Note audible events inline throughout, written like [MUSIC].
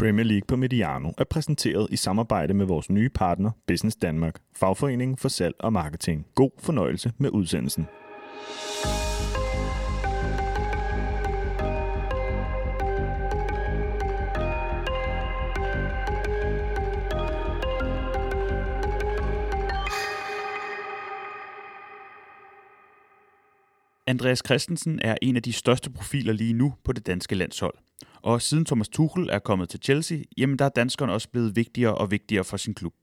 Premier League på Mediano er præsenteret i samarbejde med vores nye partner Business Danmark, fagforeningen for salg og marketing. God fornøjelse med udsendelsen. Andreas Christensen er en af de største profiler lige nu på det danske landshold. Og siden Thomas Tuchel er kommet til Chelsea, jamen der er danskeren også blevet vigtigere og vigtigere for sin klub.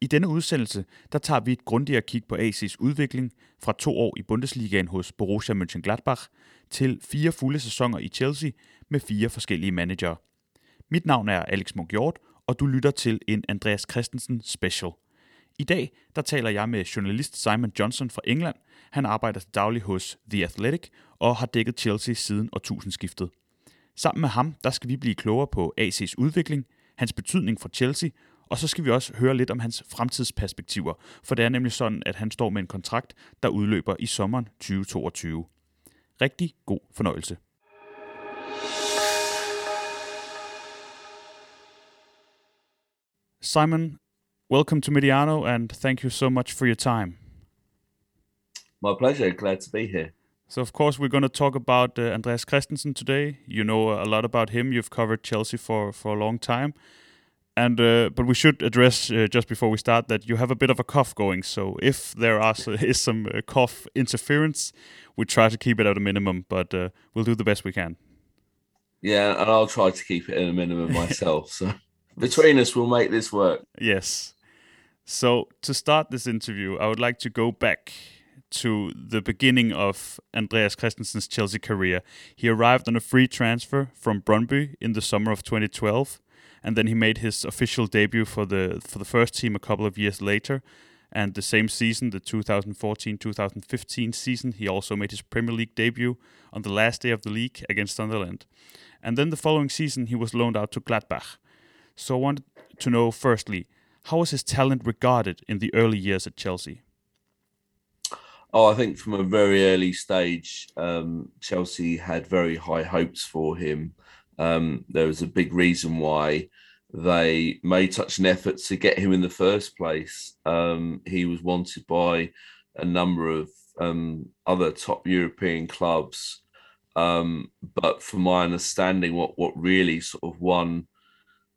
I denne udsendelse, der tager vi et grundigere kig på AC's udvikling fra to år i Bundesligaen hos Borussia Mönchengladbach til fire fulde sæsoner i Chelsea med fire forskellige managere. Mit navn er Alex Mugjort, og du lytter til en Andreas Christensen special. I dag, der taler jeg med journalist Simon Johnson fra England. Han arbejder til daglig hos The Athletic og har dækket Chelsea siden årtusindskiftet. Sammen med ham, der skal vi blive klogere på AC's udvikling, hans betydning for Chelsea, og så skal vi også høre lidt om hans fremtidsperspektiver, for det er nemlig sådan, at han står med en kontrakt, der udløber i sommeren 2022. Rigtig god fornøjelse. Simon, welcome to Mediano and thank you so much for your time. My pleasure. Glad to be here. So, of course, we're going to talk about uh, Andreas Christensen today. You know a lot about him. You've covered Chelsea for, for a long time. And uh, but we should address uh, just before we start that you have a bit of a cough going. So if there are [LAUGHS] is some uh, cough interference, we try to keep it at a minimum. But uh, we'll do the best we can. Yeah, and I'll try to keep it at a minimum myself. so [LAUGHS] between us, we'll make this work. Yes. So to start this interview, I would like to go back to the beginning of Andreas Christensen's Chelsea career. He arrived on a free transfer from Brøndby in the summer of 2012, and then he made his official debut for the for the first team a couple of years later. And the same season, the 2014-2015 season, he also made his Premier League debut on the last day of the league against Sunderland. And then the following season, he was loaned out to Gladbach. So I wanted to know, firstly, how was his talent regarded in the early years at Chelsea? Oh, I think from a very early stage, um, Chelsea had very high hopes for him. Um, there was a big reason why they made such an effort to get him in the first place. Um, he was wanted by a number of um, other top European clubs. Um, but from my understanding, what what really sort of won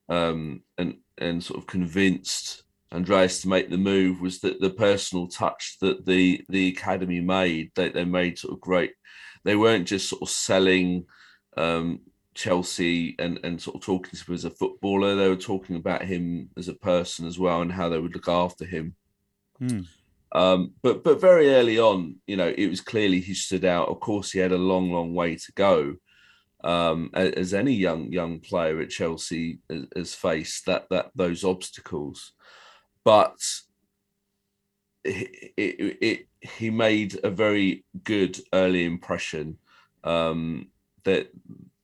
um, and and sort of convinced Andreas to make the move was that the personal touch that the the academy made. They they made sort of great. They weren't just sort of selling um, Chelsea and and sort of talking to him as a footballer. They were talking about him as a person as well and how they would look after him. Hmm. Um, but but very early on, you know, it was clearly he stood out. Of course, he had a long, long way to go. Um, as any young young player at Chelsea has faced that that those obstacles but it, it, he made a very good early impression. Um, that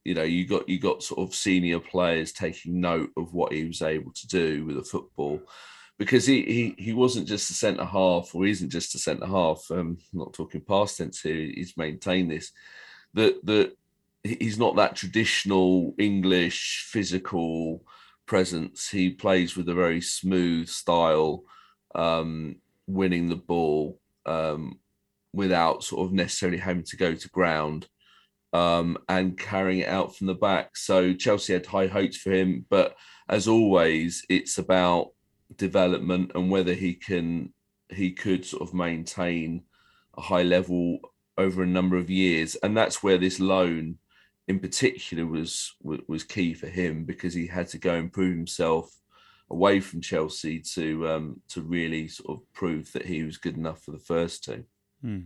you know you got you got sort of senior players taking note of what he was able to do with the football. Because he he, he wasn't just a centre half or isn't just a centre half um not talking past tense here he's maintained this that that he's not that traditional english physical presence. He plays with a very smooth style, um, winning the ball um, without sort of necessarily having to go to ground um, and carrying it out from the back. So Chelsea had high hopes for him, but as always, it's about development and whether he can he could sort of maintain a high level over a number of years, and that's where this loan in particular was was key for him because he had to go and prove himself away from Chelsea to um, to really sort of prove that he was good enough for the first team. Hmm.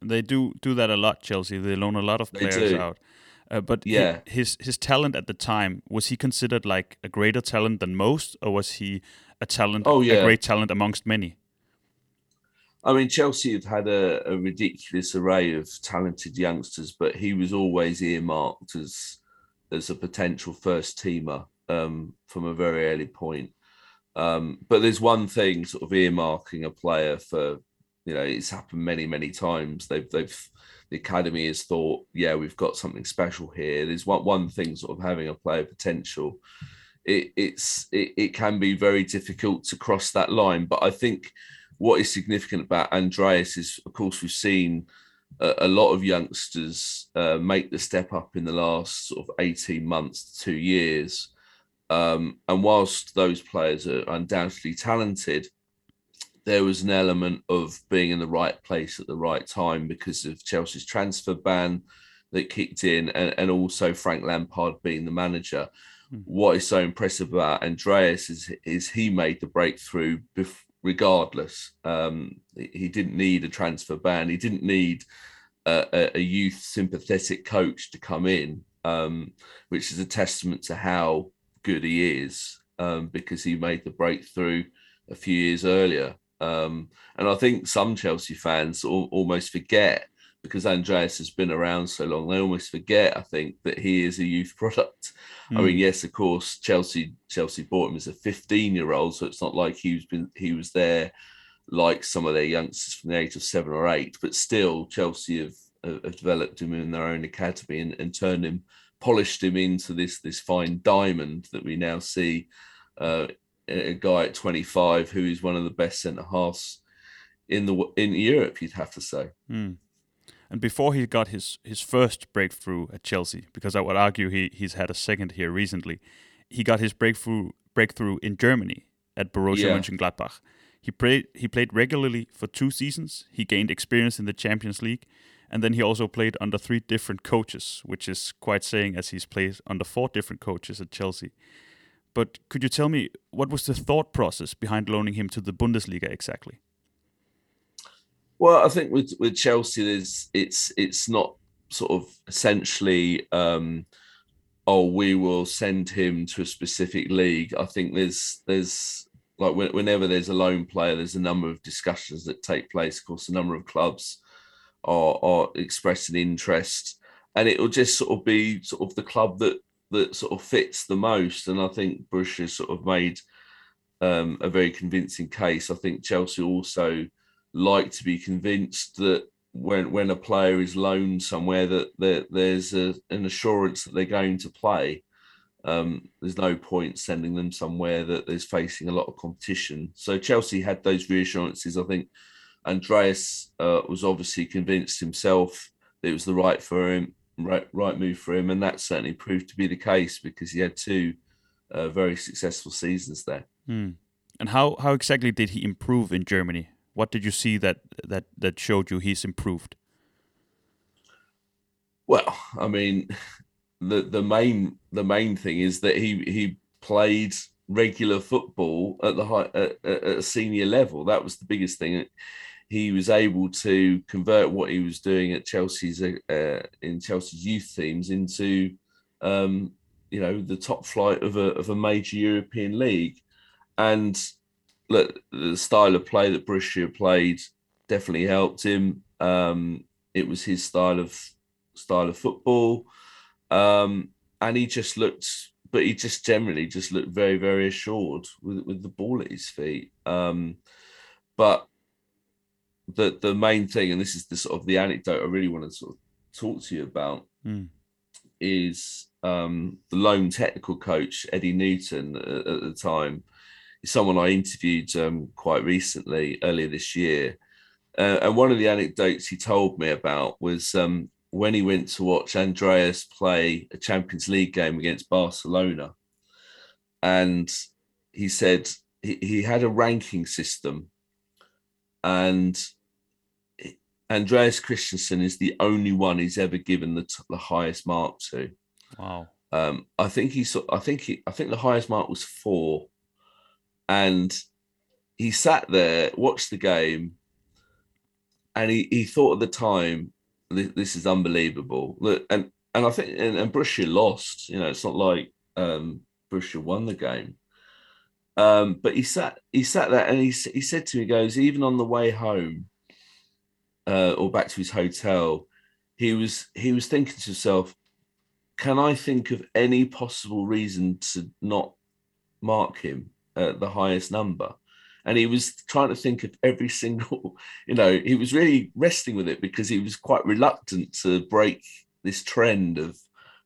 They do do that a lot, Chelsea. They loan a lot of players out. Uh, but yeah, his his talent at the time was he considered like a greater talent than most, or was he a talent, oh, yeah. a great talent amongst many? I mean, Chelsea have had a, a, ridiculous array of talented youngsters, but he was always earmarked as as a potential first teamer um, from a very early point. Um, but there's one thing, sort of earmarking a player for, you know, it's happened many, many times. They've they've the academy has thought, yeah, we've got something special here. There's one one thing, sort of having a player potential. it, it's it, it can be very difficult to cross that line. But I think what is significant about Andreas is, of course, we've seen a, a lot of youngsters uh, make the step up in the last sort of 18 months, two years. Um, and whilst those players are undoubtedly talented, there was an element of being in the right place at the right time because of Chelsea's transfer ban that kicked in, and, and also Frank Lampard being the manager. Mm. What is so impressive about Andreas is is he made the breakthrough bef- regardless. Um, he didn't need a transfer ban. He didn't need a, a youth sympathetic coach to come in, um, which is a testament to how good he is um, because he made the breakthrough a few years earlier. Um, and I think some Chelsea fans al- almost forget because Andreas has been around so long, they almost forget, I think, that he is a youth product. Mm. I mean, hmm. yes, of course, Chelsea Chelsea bought him as a 15 year old, so it's not like he was been he was there like some of their youngsters from the age of seven or eight, but still Chelsea have, have developed him in their own academy and, and turned him, polished him into this this fine diamond that we now see. Uh, a guy at 25 who is one of the best centre halves in the in Europe, you'd have to say. Mm. And before he got his his first breakthrough at Chelsea, because I would argue he he's had a second here recently, he got his breakthrough breakthrough in Germany at Borussia yeah. Mönchengladbach. He played he played regularly for two seasons. He gained experience in the Champions League, and then he also played under three different coaches, which is quite saying as he's played under four different coaches at Chelsea. But could you tell me what was the thought process behind loaning him to the Bundesliga exactly? Well, I think with with Chelsea, there's it's it's not sort of essentially, um, oh, we will send him to a specific league. I think there's there's like whenever there's a loan player, there's a number of discussions that take place. Of course, a number of clubs are are expressing interest, and it will just sort of be sort of the club that that sort of fits the most. And I think Bush has sort of made um, a very convincing case. I think Chelsea also like to be convinced that when when a player is loaned somewhere that there, there's a, an assurance that they're going to play. Um, there's no point sending them somewhere that is facing a lot of competition. So Chelsea had those reassurances. I think Andreas uh, was obviously convinced himself that it was the right for him, right right move for him, and that certainly proved to be the case because he had two uh, very successful seasons there. Mm. And how how exactly did he improve in Germany? What did you see that that that showed you he's improved? Well, I mean, the the main the main thing is that he he played regular football at the high at, at a senior level. That was the biggest thing. He was able to convert what he was doing at Chelsea's uh, in Chelsea's youth teams into um, you know the top flight of a of a major European league, and look, the style of play that Borussia played definitely helped him. Um, it was his style of style of football, um, and he just looked. But he just generally just looked very, very assured with with the ball at his feet. Um, but the the main thing, and this is the sort of the anecdote I really want to sort of talk to you about, mm. is um, the loan technical coach Eddie Newton at, at the time someone I interviewed um, quite recently, earlier this year. Uh, and one of the anecdotes he told me about was um, when he went to watch Andreas play a Champions League game against Barcelona. And he said he, he had a ranking system. And Andreas Christensen is the only one he's ever given the, the highest mark to. Wow. Um, I think he saw, I think he, I think the highest mark was four and he sat there, watched the game, and he, he thought at the time, this, this is unbelievable. Look, and and I think and, and Borussia lost. You know, it's not like um, won the game. Um, but he sat he sat there and he he said to me, he goes, even on the way home uh, or back to his hotel, he was he was thinking to himself, can I think of any possible reason to not mark him? Uh, the highest number. And he was trying to think of every [LAUGHS] single, you know, he was really wrestling with it because he was quite reluctant to break this trend of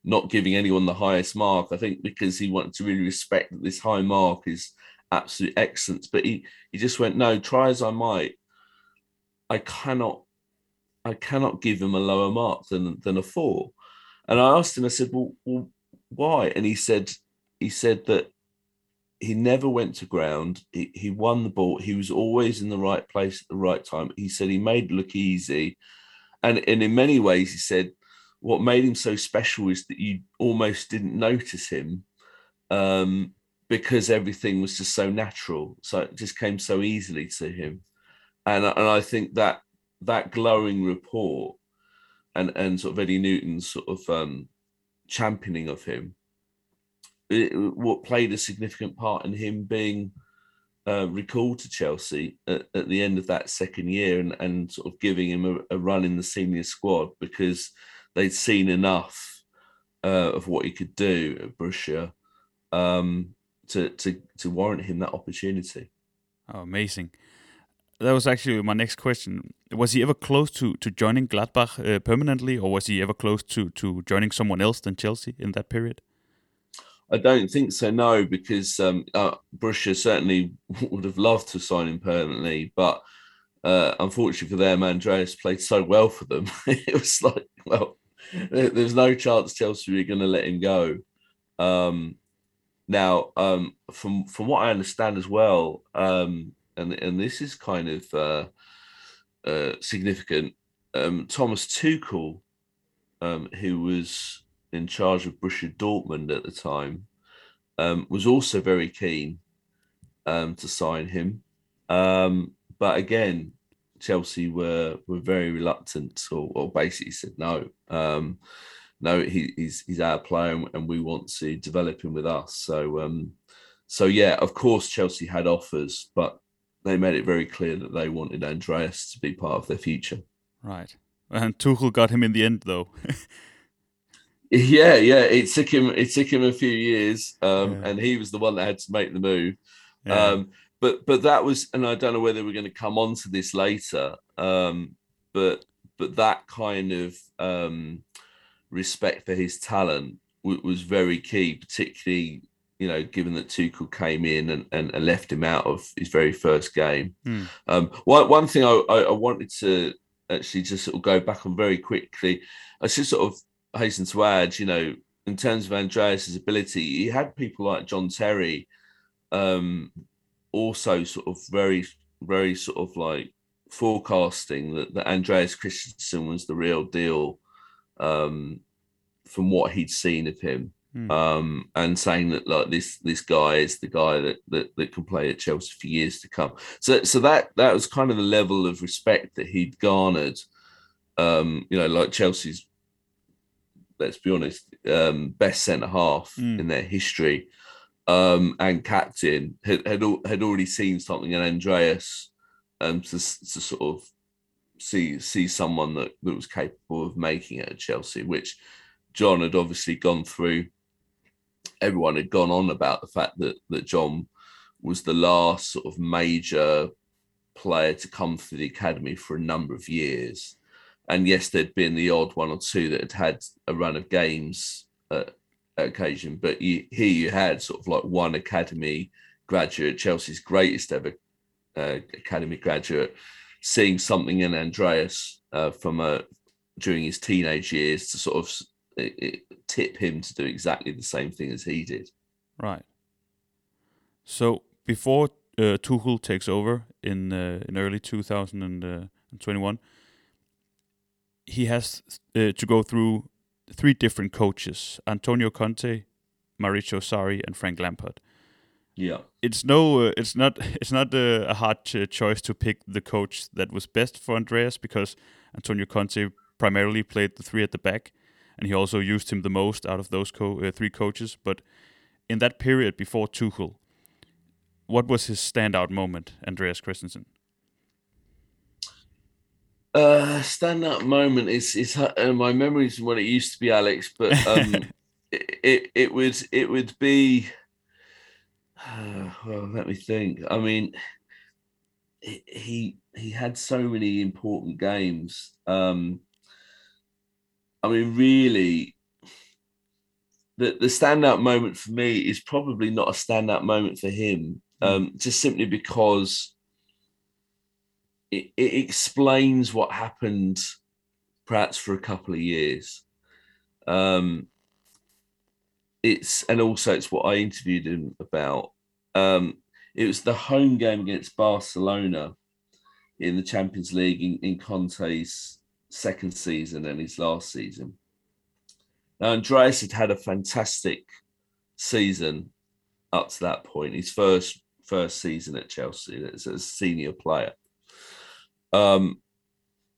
not giving anyone the highest mark. I think because he wanted to really respect that this high mark is absolute excellence. But he he just went, no, try as I might, I cannot I cannot give him a lower mark than than a four. And I asked him, I said, well, well why? And he said he said that he never went to ground. He, he won the ball. He was always in the right place at the right time. He said he made it look easy. And, and in many ways, he said what made him so special is that you almost didn't notice him um, because everything was just so natural. So it just came so easily to him. And, and I think that that glowing report and, and sort of Eddie Newton's sort of um, championing of him what played a significant part in him being uh, recalled to Chelsea at, at, the end of that second year and, and sort of giving him a, a run in the senior squad because they'd seen enough uh, of what he could do at Borussia um, to, to, to warrant him that opportunity. Oh, amazing. That was actually my next question. Was he ever close to, to joining Gladbach uh, permanently, or was he ever close to, to joining someone else than Chelsea in that period? I don't think so. No, because um, uh, Borussia certainly [LAUGHS] would have loved to sign him permanently, but uh, unfortunately for them, Andreas played so well for them. [LAUGHS] it was like, well, there's no chance Chelsea are going to let him go. Um, now, um, from from what I understand as well, um, and and this is kind of uh, uh, significant. Um, Thomas Tuchel, um, who was in charge of Borussia Dortmund at the time, um, was also very keen um, to sign him. Um, but again, Chelsea were were very reluctant, or, or basically said no. Um, no, he, he's he's our player, and we want to develop him with us. So, um, so yeah, of course, Chelsea had offers, but they made it very clear that they wanted Andreas to be part of their future. Right, and Tuchel got him in the end, though. [LAUGHS] Yeah, yeah. It took him. It took him a few years, um, yeah. and he was the one that had to make the move. Yeah. Um, but but that was, and I don't know whether we're going to come on to this later. Um, but but that kind of um, respect for his talent w- was very key, particularly you know, given that Tuchel came in and, and, and left him out of his very first game. Mm. Um, one, one thing I, I, I, wanted to actually just sort of go back on very quickly, I should sort of hasten to add, you know, in terms of Andreas's ability, he had people like John Terry, um, also sort of very, very sort of like forecasting that, that Andreas Christensen was the real deal um, from what he'd seen of him. Mm. Um, and saying that like this this guy is the guy that, that that can play at Chelsea for years to come. So so that that was kind of the level of respect that he'd garnered. Um, you know, like Chelsea's let's be honest, um, best centre half mm. in their history um, and captain had, had had already seen something in Andreas um, to, to sort of see see someone that, that was capable of making it at Chelsea, which John had obviously gone through. Everyone had gone on about the fact that that John was the last sort of major player to come through the academy for a number of years and yes, there'd been the odd one or two that had had a run of games at occasion, but you, here you had sort of like one academy graduate, Chelsea's greatest ever uh, academy graduate, seeing something in Andreas uh, from a during his teenage years to sort of it, it, tip him to do exactly the same thing as he did. Right. So before uh, Tuchel takes over in uh, in early 2021, he has uh, to go through three different coaches: Antonio Conte, Mauricio Sarri, and Frank Lampard. Yeah, it's no, uh, it's not, [LAUGHS] it's not a, a hard ch- choice to pick the coach that was best for Andreas because Antonio Conte primarily played the three at the back, and he also used him the most out of those co- uh, three coaches. But in that period before Tuchel, what was his standout moment, Andreas Christensen? Uh, stand up moment is is uh, my memories from when it used to be Alex, but um, [LAUGHS] it, it, it would it would be. Uh, well, let me think. I mean, he he had so many important games. Um, I mean, really, the the standout moment for me is probably not a standout moment for him, Mm. um, just simply because it, it explains what happened, perhaps for a couple of years. Um, it's and also it's what I interviewed him about. Um, it was the home game against Barcelona in the Champions League in, in Conte's second season and his last season. Now, Andreas had had a fantastic season up to that point. His first first season at Chelsea as a senior player. Um,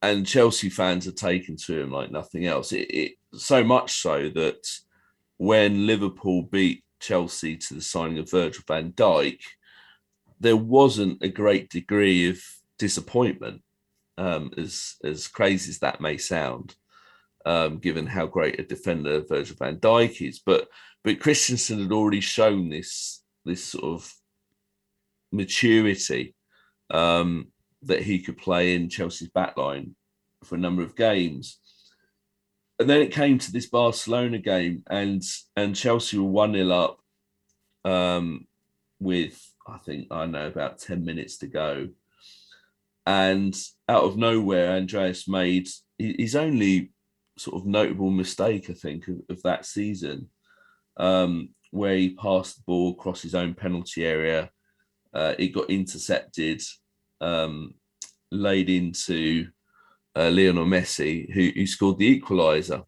and Chelsea fans are taken to him like nothing else. It, it so much so that when Liverpool beat Chelsea to the signing of Virgil van Dijk, there wasn't a great degree of disappointment, um, as as crazy as that may sound, um, given how great a defender Virgil van Dijk is. But but Christensen had already shown this this sort of maturity um, that he could play in Chelsea's backline for a number of games. And then it came to this Barcelona game, and and Chelsea were one 0 up um, with I think I know about ten minutes to go, and out of nowhere, Andreas made his only sort of notable mistake, I think, of, of that season, um, where he passed the ball across his own penalty area. Uh, it got intercepted, um, laid into uh, Lionel Messi, who, who scored the equaliser.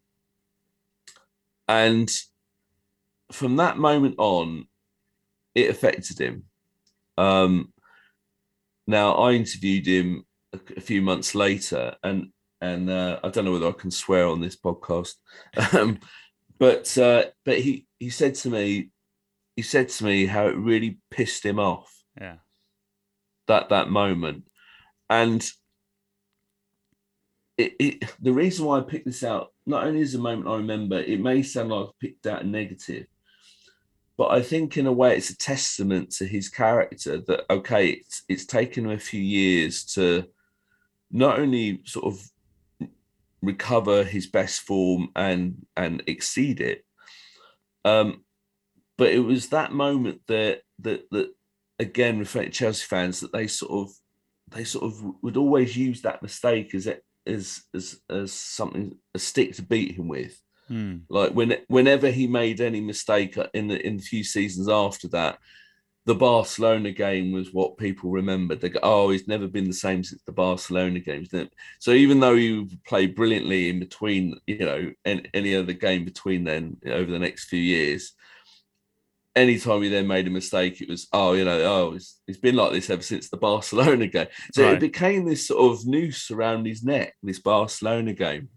And from that moment on, it affected him. Um, now, I interviewed him a, a few months later, and and uh, I don't know whether I can swear on this podcast, [LAUGHS] um, but uh, but he he said to me, he said to me how it really pissed him off Yeah. That that moment, and it, it the reason why I picked this out not only is a moment I remember, it may sound like I've picked out a negative, but I think in a way it's a testament to his character that okay, it's it's taken him a few years to not only sort of recover his best form and and exceed it, um, but it was that moment that that that again reflected Chelsea fans that they sort of they sort of would always use that mistake as it as as as something a stick to beat him with. Hmm. Like when whenever he made any mistake in the in the few seasons after that, the Barcelona game was what people remembered. They go, "Oh, he's never been the same since the Barcelona games." So even though he played brilliantly in between, you know, any, any other game between then over the next few years, anytime he then made a mistake, it was, "Oh, you know, oh, it's, it's been like this ever since the [LAUGHS] Barcelona game." So Right. it became this sort of noose around his neck, this Barcelona game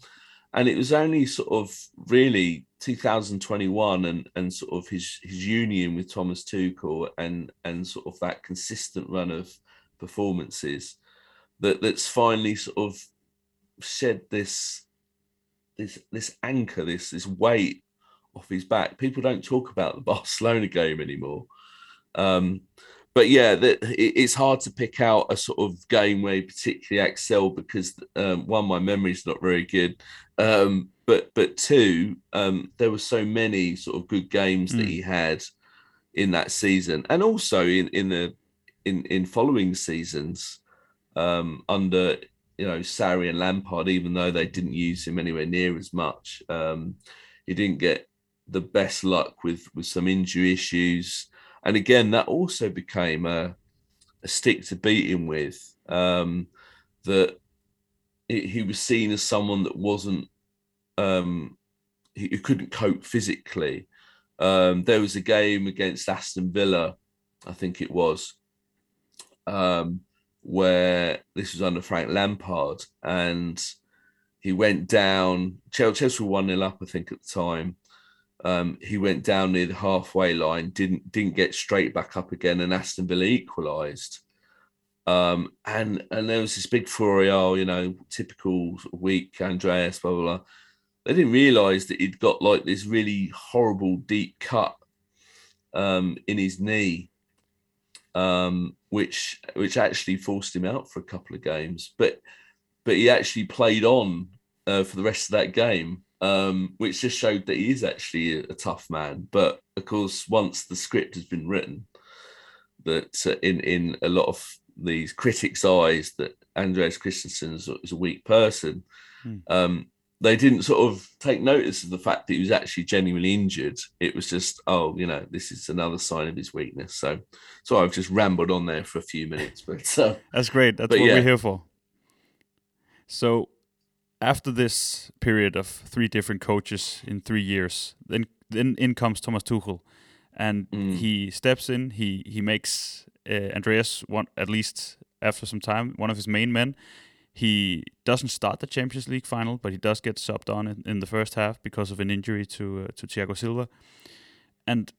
and it was only sort of really 2021 and and sort of his his union with Thomas Tuchel and and sort of that consistent run of performances that that's finally sort of shed this this this anchor this this weight off his back. People don't talk about the [LAUGHS] Barcelona game anymore. Um but yeah, that it, it's hard to pick out a sort of game where he particularly excelled because um, one, my memory's not very good, um, but but two, um, there were so many sort of good games that Mm. he had in that season, and also in in the in in following seasons um, under you know Sarri and Lampard, even though they didn't use him anywhere near as much, um, he didn't get the best luck with with some injury issues. And again that also became a, a stick to beat him with um that he, he was seen as someone that wasn't um he, he couldn't cope physically. Um there was a game against aston villa i think it was um where this was under frank lampard and he went down chelsea were 1-0 up i think at the time um, he went down near the halfway line, didn't didn't get straight back up again, and Aston Villa equalised. Um, and and there was this big furore, oh, you know, typical weak Andreas, blah blah blah. They didn't realise that he'd got like this really horrible deep cut um, in his knee, um, which which actually forced him out for a couple of games. But but he actually played on uh, for the rest of that game um, which just showed that he is actually a, a, tough man. But of course, once the script has been written, that uh, in in a lot of these critics' eyes, that Andreas Christensen is, is a weak person. Hmm. Um, they didn't sort of take notice of the fact that he was actually genuinely injured. It was just, oh, you know, this is another sign of his weakness. So, so I've just rambled on there for a few minutes, [LAUGHS] but uh, that's great. That's what yeah. we're here for. So, after this period of three different coaches in three years, then then in comes Thomas Tuchel, and mm. he steps in. He he makes uh, Andreas one at least after some time one of his main men. He doesn't start the Champions League final, but he does get subbed on in, in the first half because of an injury to uh, to Thiago Silva. And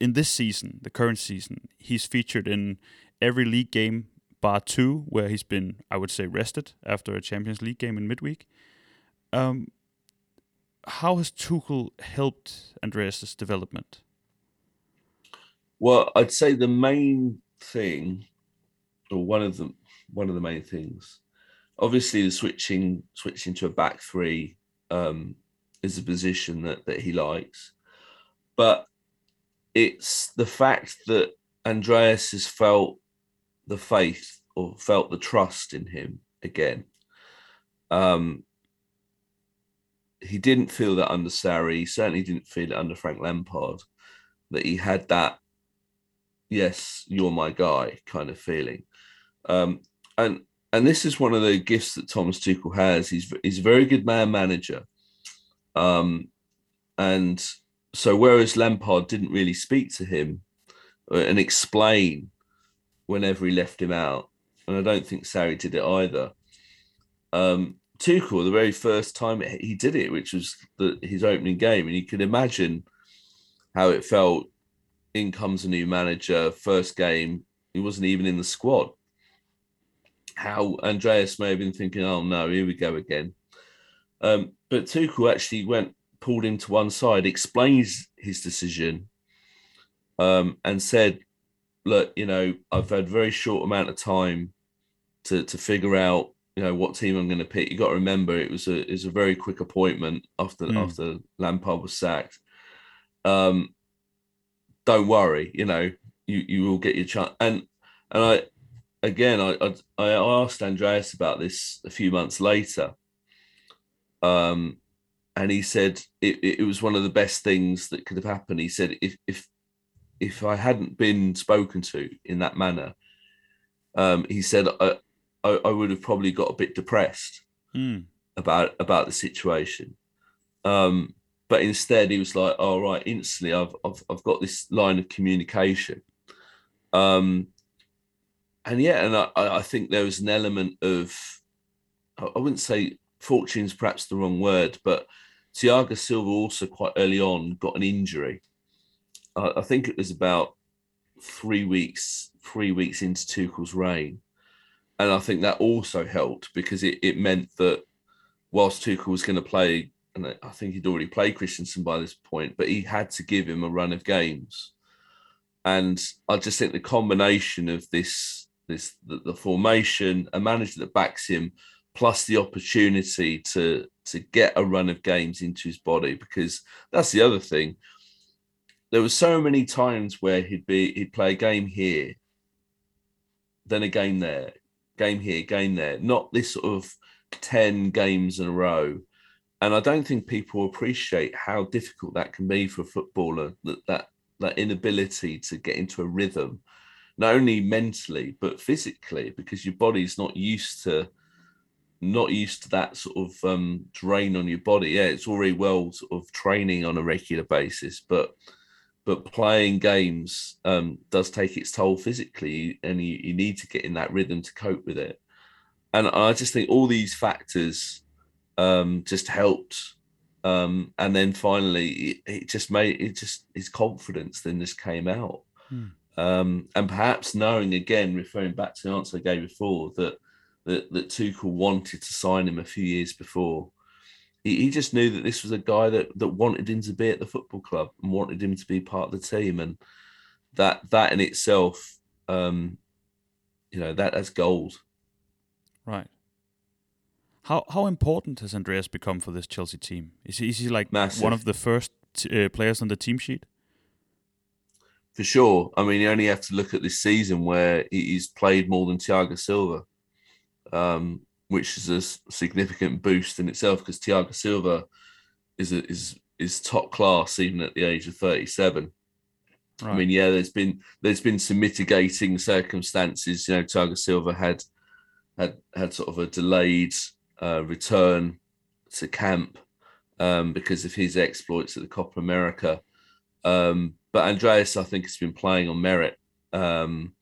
in this season, the current season, he's featured in every league game bar two, where he's been, I would say, rested after a Champions League game in midweek. Um, how has Tuchel helped Andreas' development? Well, I'd say the main thing, or one of the one of the main things, obviously the switching switching to a back three um, is a position that that he likes, but it's the fact that Andreas has felt the faith or felt the trust in him again. Um, he didn't feel that under Sarri. He certainly didn't feel it under Frank Lampard. That he had that, yes, you're my guy kind of feeling. Um, and and this is one of the gifts that Thomas Tuchel has. He's he's a very good man manager. Um, and so whereas Lampard didn't really speak to him uh, and explain whenever he left him out, and I don't think Sarri did it either. Um, Tuchel, the very first time he did it, which was the, his opening game, and you can imagine how it felt. In comes a new manager, first game, he wasn't even in the squad. How Andreas may have been thinking, "Oh no, here we go again." Um, but Tuchel actually went, pulled him to one side, explains his decision, um, and said, "Look, you know, I've had a very short amount of time to to figure out you know what team I'm going to pick. You got to remember it was a is a very quick appointment after mm. after Lampard was sacked. Um, don't worry, you know you you will get your chance. And and I again I, I I asked Andreas about this a few months later. Um, and he said it, it was one of the best things that could have happened. He said if if if I hadn't been spoken to in that manner, um, he said I, I, I would have probably got a bit depressed mm. about about the situation. Um, but instead, he was like, "All oh, right, instantly, I've, I've I've got this line of communication." Um, and yeah, and I, I think there was an element of, I wouldn't say fortune's perhaps the wrong word, but Thiago Silva also quite early on got an injury. I, I think it was about three weeks, three weeks into Tuchel's reign, and I think that also helped because it, it meant that whilst Tuchel was going to play, and I think he'd already played Christensen by this point, but he had to give him a run of games. And I just think the combination of this, this the, the formation, a manager that backs him, plus the opportunity to to get a run of games into his body, because that's the other thing. There were so many times where he'd be he'd play a game here, then a game there, game here, game there, not this sort of 10 games in a row. And I don't think people appreciate how difficult that can be for a footballer, that, that, that inability to get into a rhythm, not only mentally, but physically, because your body's not used to not used to that sort of um, drain on your body. Yeah, it's already well sort of training on a regular basis, but but playing games um, does take its toll physically, and you, you need to get in that rhythm to cope with it. And I just think all these factors um, just helped. Um, and then finally, it, it, just made it just his confidence then just came out. Hmm. Um, and perhaps knowing again, referring back to the answer I gave before, that that that Tuchel wanted to sign him a few years before, he, he just knew that this was a guy that that wanted him to be at the football club and wanted him to be part of the team, and that that in itself, um, you know, that that's gold. Right. How how important has Andreas become for this Chelsea team? Is he, is he like Massive. one of the first uh, players on the team sheet? For sure. I mean, you only have to look at this season where he's played more than Thiago Silva, um, which is a significant boost in itself because Thiago Silva is a, is is top class even at the age of 37. Right. I mean, yeah, there's been there's been some mitigating circumstances. You know, Thiago Silva had had had sort of a delayed uh, return to camp um, because of his exploits at the Copa America. Um, but Andreas, I think, has been playing on merit. Um,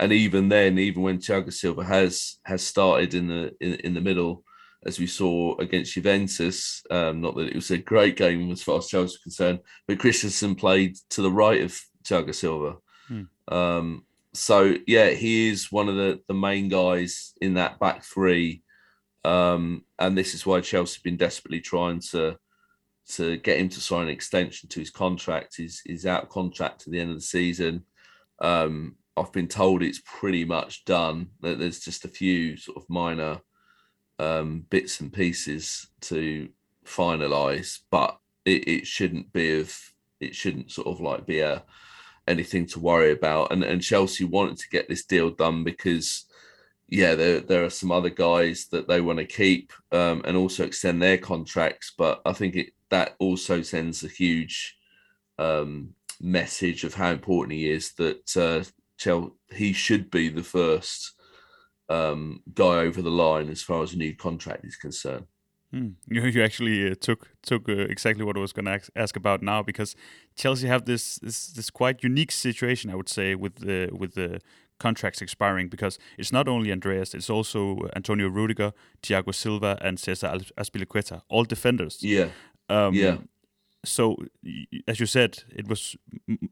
and even then, even when Thiago Silva has has started in the in, in the middle, as we saw against Juventus, um, not that it was a great game as far as Chelsea was concerned, but Christensen played to the right of Thiago Silva. Hmm. Um, so yeah, he is one of the the main guys in that back three, um, and this is why Chelsea have been desperately trying to to get him to sign an extension to his contract. He's he's out contract to the end of the season. Um, I've been told it's pretty much done. That there's just a few sort of minor um, bits and pieces to finalise, but it, it shouldn't be of it shouldn't sort of like be a anything to worry about. And and Chelsea wanted to get this deal done because yeah, there there are some other guys that they want to keep um, and also extend their contracts. But I think it that also sends a huge um, message of how important he is. That uh, Chelsea, he should be the first um, guy over the line as far as a new contract is concerned. Hmm. You, you actually uh, took took uh, exactly what I was going to ask, ask, about now because Chelsea have this, this this quite unique situation, I would say, with the with the contracts expiring because it's not only Andreas, it's also Antonio Rudiger, Thiago Silva, and Cesar Azpilicueta, all defenders. Yeah. Um, yeah. So, as you said, it was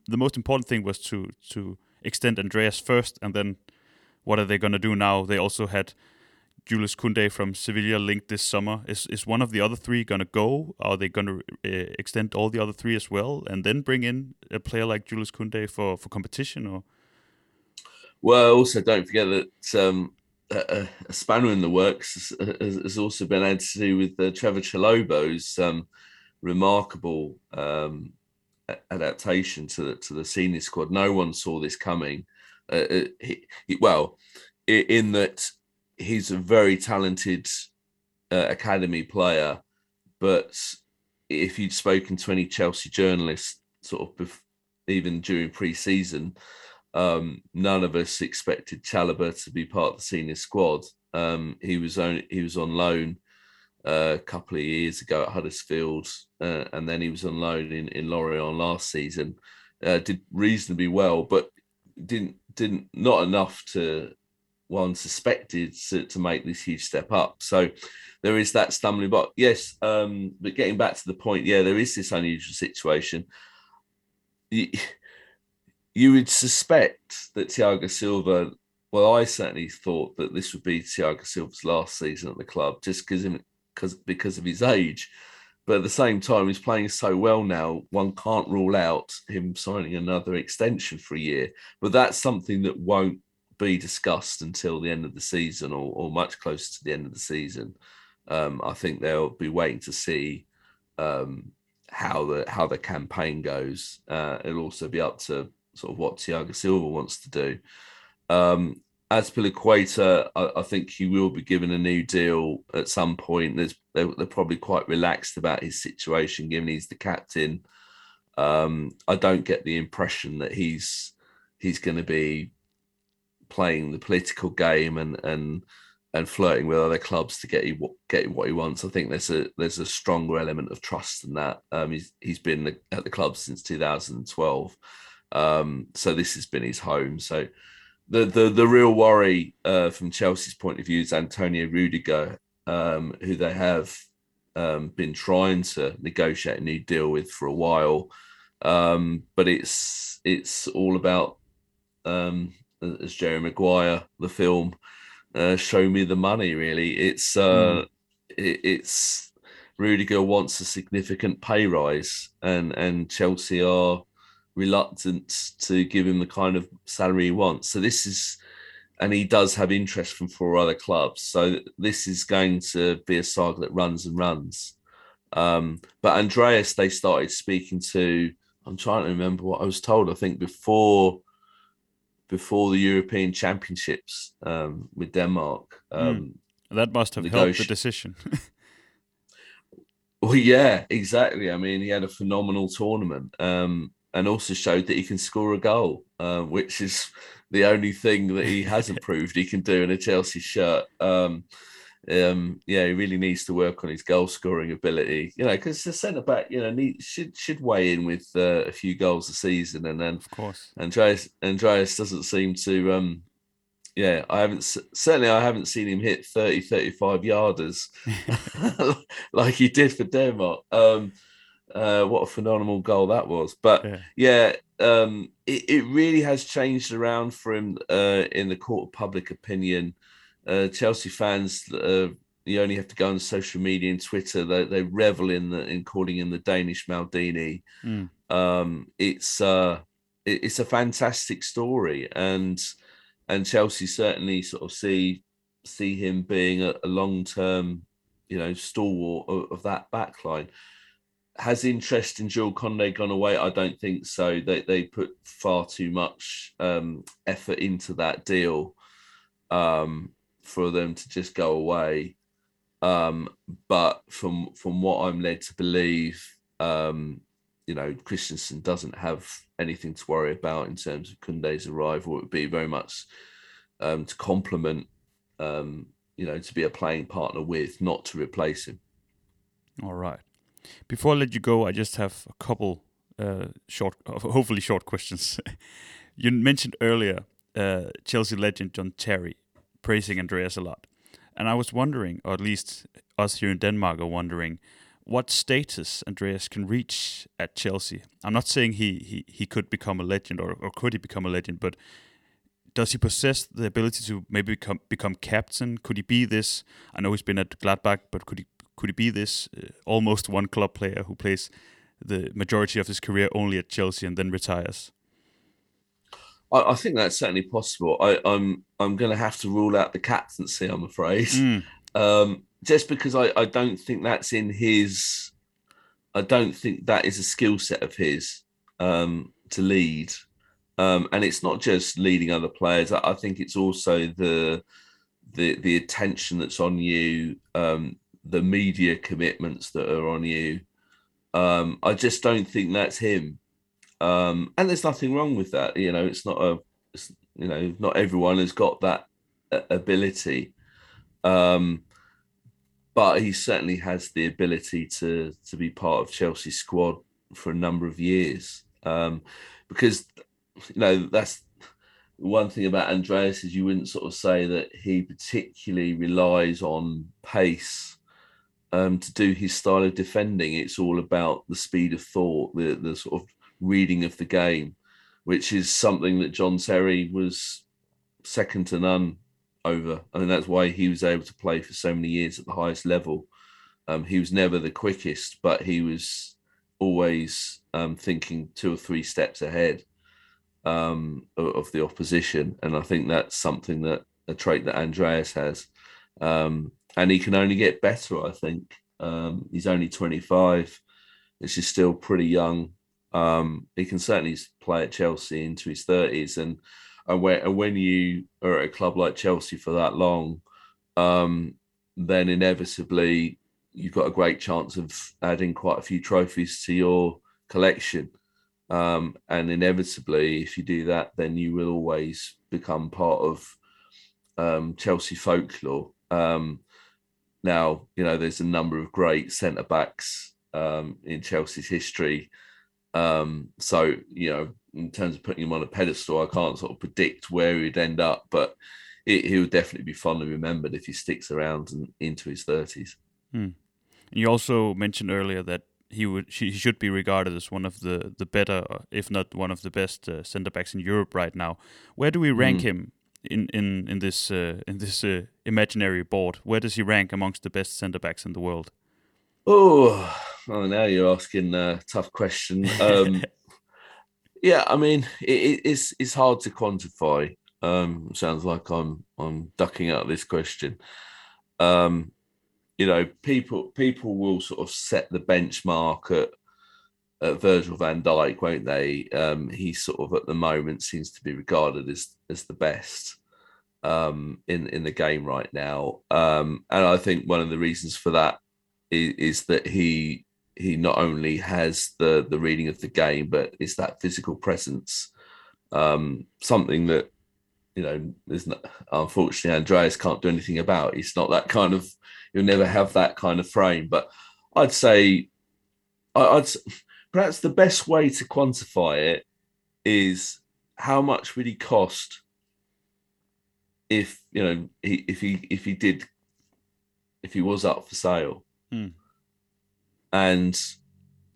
the most important thing was to to extend Andreas first, and then what are they going to do now? They also had Julius Koundé from Sevilla linked this summer. Is is one of the other three going to go? Are they going to uh, extend all the other three as well, and then bring in a player like Julius Koundé for for competition? Or well, also don't forget that um, a, a, spanner in the works has, has, also been added to do with uh, Trevoh Chalobah's um, remarkable um, adaptation to the to the senior squad. No one saw this coming. Uh, uh he, he, well, in that he's a very talented uh, academy player, but if you'd spoken to any Chelsea journalists, sort of bef- even during pre-season, um, none of us expected Chalobah to be part of the senior squad. Um, he was on he was on loan a couple of years ago at Huddersfield, uh, and then he was on loan in in Lorient last season. Uh, did reasonably well, but didn't didn't not enough to one suspected to, to make this huge step up. So there is that stumbling block. Yes, um, but getting back to the point, yeah, there is this unusual situation. You, [LAUGHS] you would suspect that Thiago Silva. Well, I certainly thought that this would be Thiago Silva's last season at the club, just because because because of his age. But at the same time, he's playing so well now. One can't rule out him signing another extension for a year. But that's something that won't be discussed until the end of the season, or, or much closer to the end of the season. Um, I think they'll be waiting to see um, how the how the campaign goes. Uh, it'll also be up to sort of what Thiago Silva wants to do. Um, Azpilicueta, I, I, think he will be given a new deal at some point. There's, they're, they're, probably quite relaxed about his situation, given he's the captain. Um, I don't get the impression that he's he's going to be playing the political game and and and flirting with other clubs to get he, get what he wants. I think there's a there's a stronger element of trust than that. Um, he's he's been at the club since 2012. Um, so this has been his home. So the the the real worry uh, from Chelsea's point of view is Antonio Rudiger, um, who they have um, been trying to negotiate a new deal with for a while. Um, but it's it's all about um, as Jerry Maguire, the film, uh, show me the money. Really, it's uh, mm. it, it's Rudiger wants a significant pay rise, and and Chelsea are reluctant to give him the kind of salary he wants. So this is and he does have interest from four other clubs. So this is going to be a saga that runs and runs. Um, but Andreas, they started speaking to. I'm trying to remember what I was told. I think before before the European Championships um, with Denmark. Hmm. Um, mm. That must have helped the decision. [LAUGHS] well, yeah, exactly. I mean, he had a phenomenal tournament um, and also showed that he can score a goal, uh, which is the only thing that he hasn't [LAUGHS] proved he can do in a Chelsea shirt. Um, um, yeah, he really needs to work on his goal scoring ability. You know, because the centre back, you know, need, should should weigh in with uh, a few goals a season, and then of course, Andreas Andreas doesn't seem to. Um, yeah, I haven't certainly I haven't seen him hit 30, 35 yarders [LAUGHS] [LAUGHS] like he did for Denmark. Um, uh, what a phenomenal goal that was! But yeah, yeah um, it, it really has changed around for him uh, in the court of public opinion uh, Chelsea fans, uh, you only have to go on social media and Twitter. They, they revel in the, in calling him the Danish Maldini. Mm. Um, it's uh, it, it's a fantastic story, and and Chelsea certainly sort of see see him being a, a long term, you know, stalwart of, of that backline has interest in Jules Koundé gone away? I don't think so. They they put far too much um, effort into that deal, um, for them to just go away. Um, but from from what I'm led to believe, um, you know, Christensen doesn't have anything to worry about in terms of Koundé's arrival. It would be very much um, to complement, um, you know, to be a playing partner with, not to replace him. All right. Before I let you go, I just have a couple uh, short, [LAUGHS] hopefully short questions. [LAUGHS] you mentioned earlier uh, Chelsea legend John Terry praising Andreas a lot. And I was wondering, or at least us here in Denmark are wondering, what status Andreas can reach at Chelsea. I'm not saying he he, he could become a legend or, or could he become a legend, but does he possess the ability to maybe become become captain? Could he be this? I know he's been at Gladbach, but could he could it be this uh, almost one club player who plays the majority of his career only at Chelsea and then retires? I, I think that's certainly possible. I, am I'm, I'm going to have to rule out the captaincy. I'm afraid, mm. um, just because I, I don't think that's in his. I don't think that is a skill set of his um, to lead, um, and it's not just leading other players. I, I, think it's also the the the attention that's on you, um, the media commitments that are on you. Um, I just don't think that's him. Um, and there's nothing wrong with that. You know, it's not a, it's, you know, not everyone has got that ability. Um, but he certainly has the ability to to be part of Chelsea's squad for a number of years. Um, because you know that's one thing about Andreas is you wouldn't sort of say that he particularly relies on pace um, to do his style of defending. It's all about the speed of thought, the the sort of reading of the game, which is something that John Terry was second to none over. I think that's why he was able to play for so many years at the highest level. Um, he was never the quickest, but he was always um, thinking two or three steps ahead um, of, of, the opposition, and I think that's something that a trait that Andreas has, um, and he can only get better. I think um, he's only 25. This is still pretty young um, he can certainly play at Chelsea into his thirties, and and when, and when you are at a club like Chelsea for that long, um, then inevitably you've got a great chance of adding quite a few trophies to your collection. Um, and inevitably, if you do that, then you will always become part of um, Chelsea folklore. Um, now, you know, there's a number of great centre backs um, in Chelsea's history um, so you know, in terms of putting him on a pedestal, I can't sort of predict where he'd end up, but it, he would definitely be fondly remembered if he sticks around and into his thirties. Hmm. You also mentioned earlier that he would he should be regarded as one of the the better, if not one of the best uh, centre backs in Europe right now. Where do we rank mm. him in in in this uh, in this uh, imaginary board? Where does he rank amongst the best centre backs in the world? Oh, well, now you're asking a tough question. [LAUGHS] Um, yeah, I mean, it, it's it's hard to quantify. Um, sounds like I'm I'm ducking out this question. Um, you know, people people will sort of set the benchmark at, at Virgil van Dijk, won't they? Um, he sort of at the moment seems to be regarded as as the best um, in in the game right now, um, and I think one of the reasons for that is, is that he he not only has the the reading of the game, but it's that physical presence, um, something that you know there's not, unfortunately Andreas can't do anything about. He's not that kind of you'll never have that kind of frame. But I'd say I'd perhaps the best way to quantify it is how much would he cost if you know he, if he if he did if he was up for sale? Hmm. and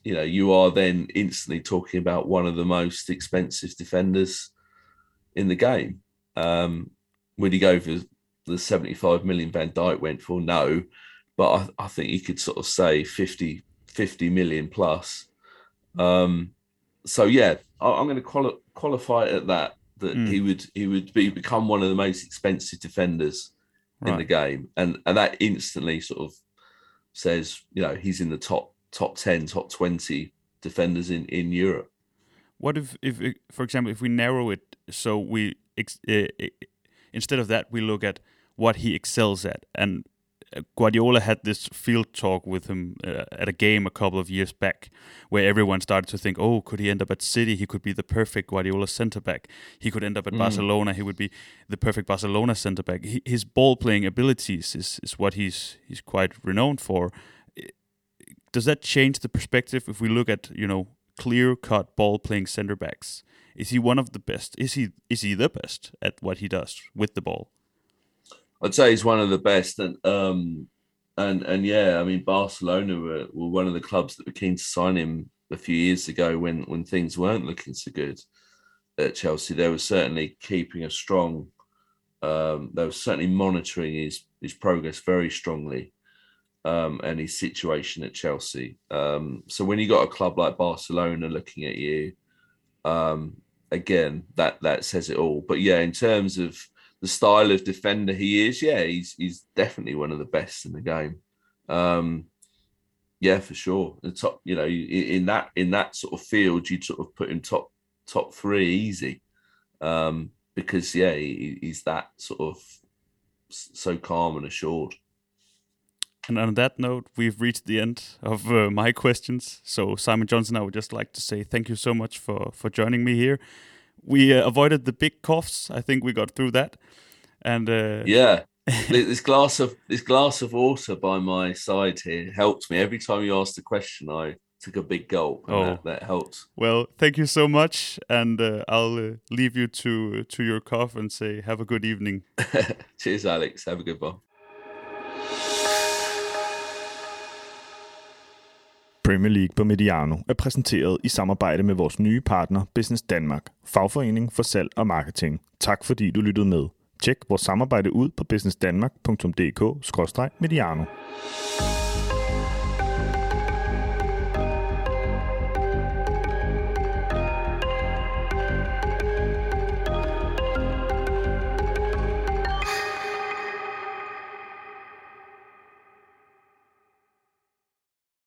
you know you are then instantly talking about one of the most expensive defenders in the game. Um would he go for the 75 million van Dijk went for? No. But I, I think you could sort of say 50 50 million plus um so yeah I, i'm going to quali- qualify it at that that Mm. he would he would be become one of the most expensive defenders in the game. And and that instantly sort of says you know he's in the top top 10 top 20 defenders in in europe. What if, if, for example, if we narrow it so we ex- uh, instead of that we look at what he excels at, and Guardiola had this field talk with him uh, at a game a couple of years back, where everyone started to think, oh, could he end up at City? He could be the perfect Guardiola centre back. He could end up at Mm. Barcelona. He would be the perfect Barcelona centre back. He, his ball playing abilities is is what he's he's quite renowned for. Does that change the perspective if we look at you know clear cut ball playing center backs? Is he one of the best? Is he is he the best at what he does with the ball? I'd say he's one of the best and um and and yeah i mean barcelona were, were one of the clubs that were keen to sign him a few years ago when when things weren't looking so good at chelsea they were certainly keeping a strong um they were certainly monitoring his his progress very strongly um, and his situation at Chelsea. Um, so when you got a club like Barcelona looking at you, um, again, that that says it all. But yeah, in terms of the style of defender he is, yeah, he's he's definitely one of the best in the game. Um, yeah, for sure. The top, you know, in, that in that sort of field, you'd sort of put him top top three easy, um, because yeah, he, he's that sort of so calm and assured. And on that note, we've reached the end of uh, my questions. So Simon Johnson, I would just like to say thank you so much for for joining me here. We uh, avoided the big coughs. I think we got through that. And uh, Yeah, [LAUGHS] this glass of this glass of water by my side here helped me every time you asked a question. I took a big gulp, and Oh. that, that helped. well, thank you so much. And uh, I'll uh, leave you to to your cough and say have a good evening. [LAUGHS] Cheers, Alex. Have a good one. Premier League på Mediano er præsenteret i samarbejde med vores nye partner Business Danmark, fagforening for salg og marketing. Tak fordi du lyttede med. Tjek vores samarbejde ud på businessdanmark.dk-mediano.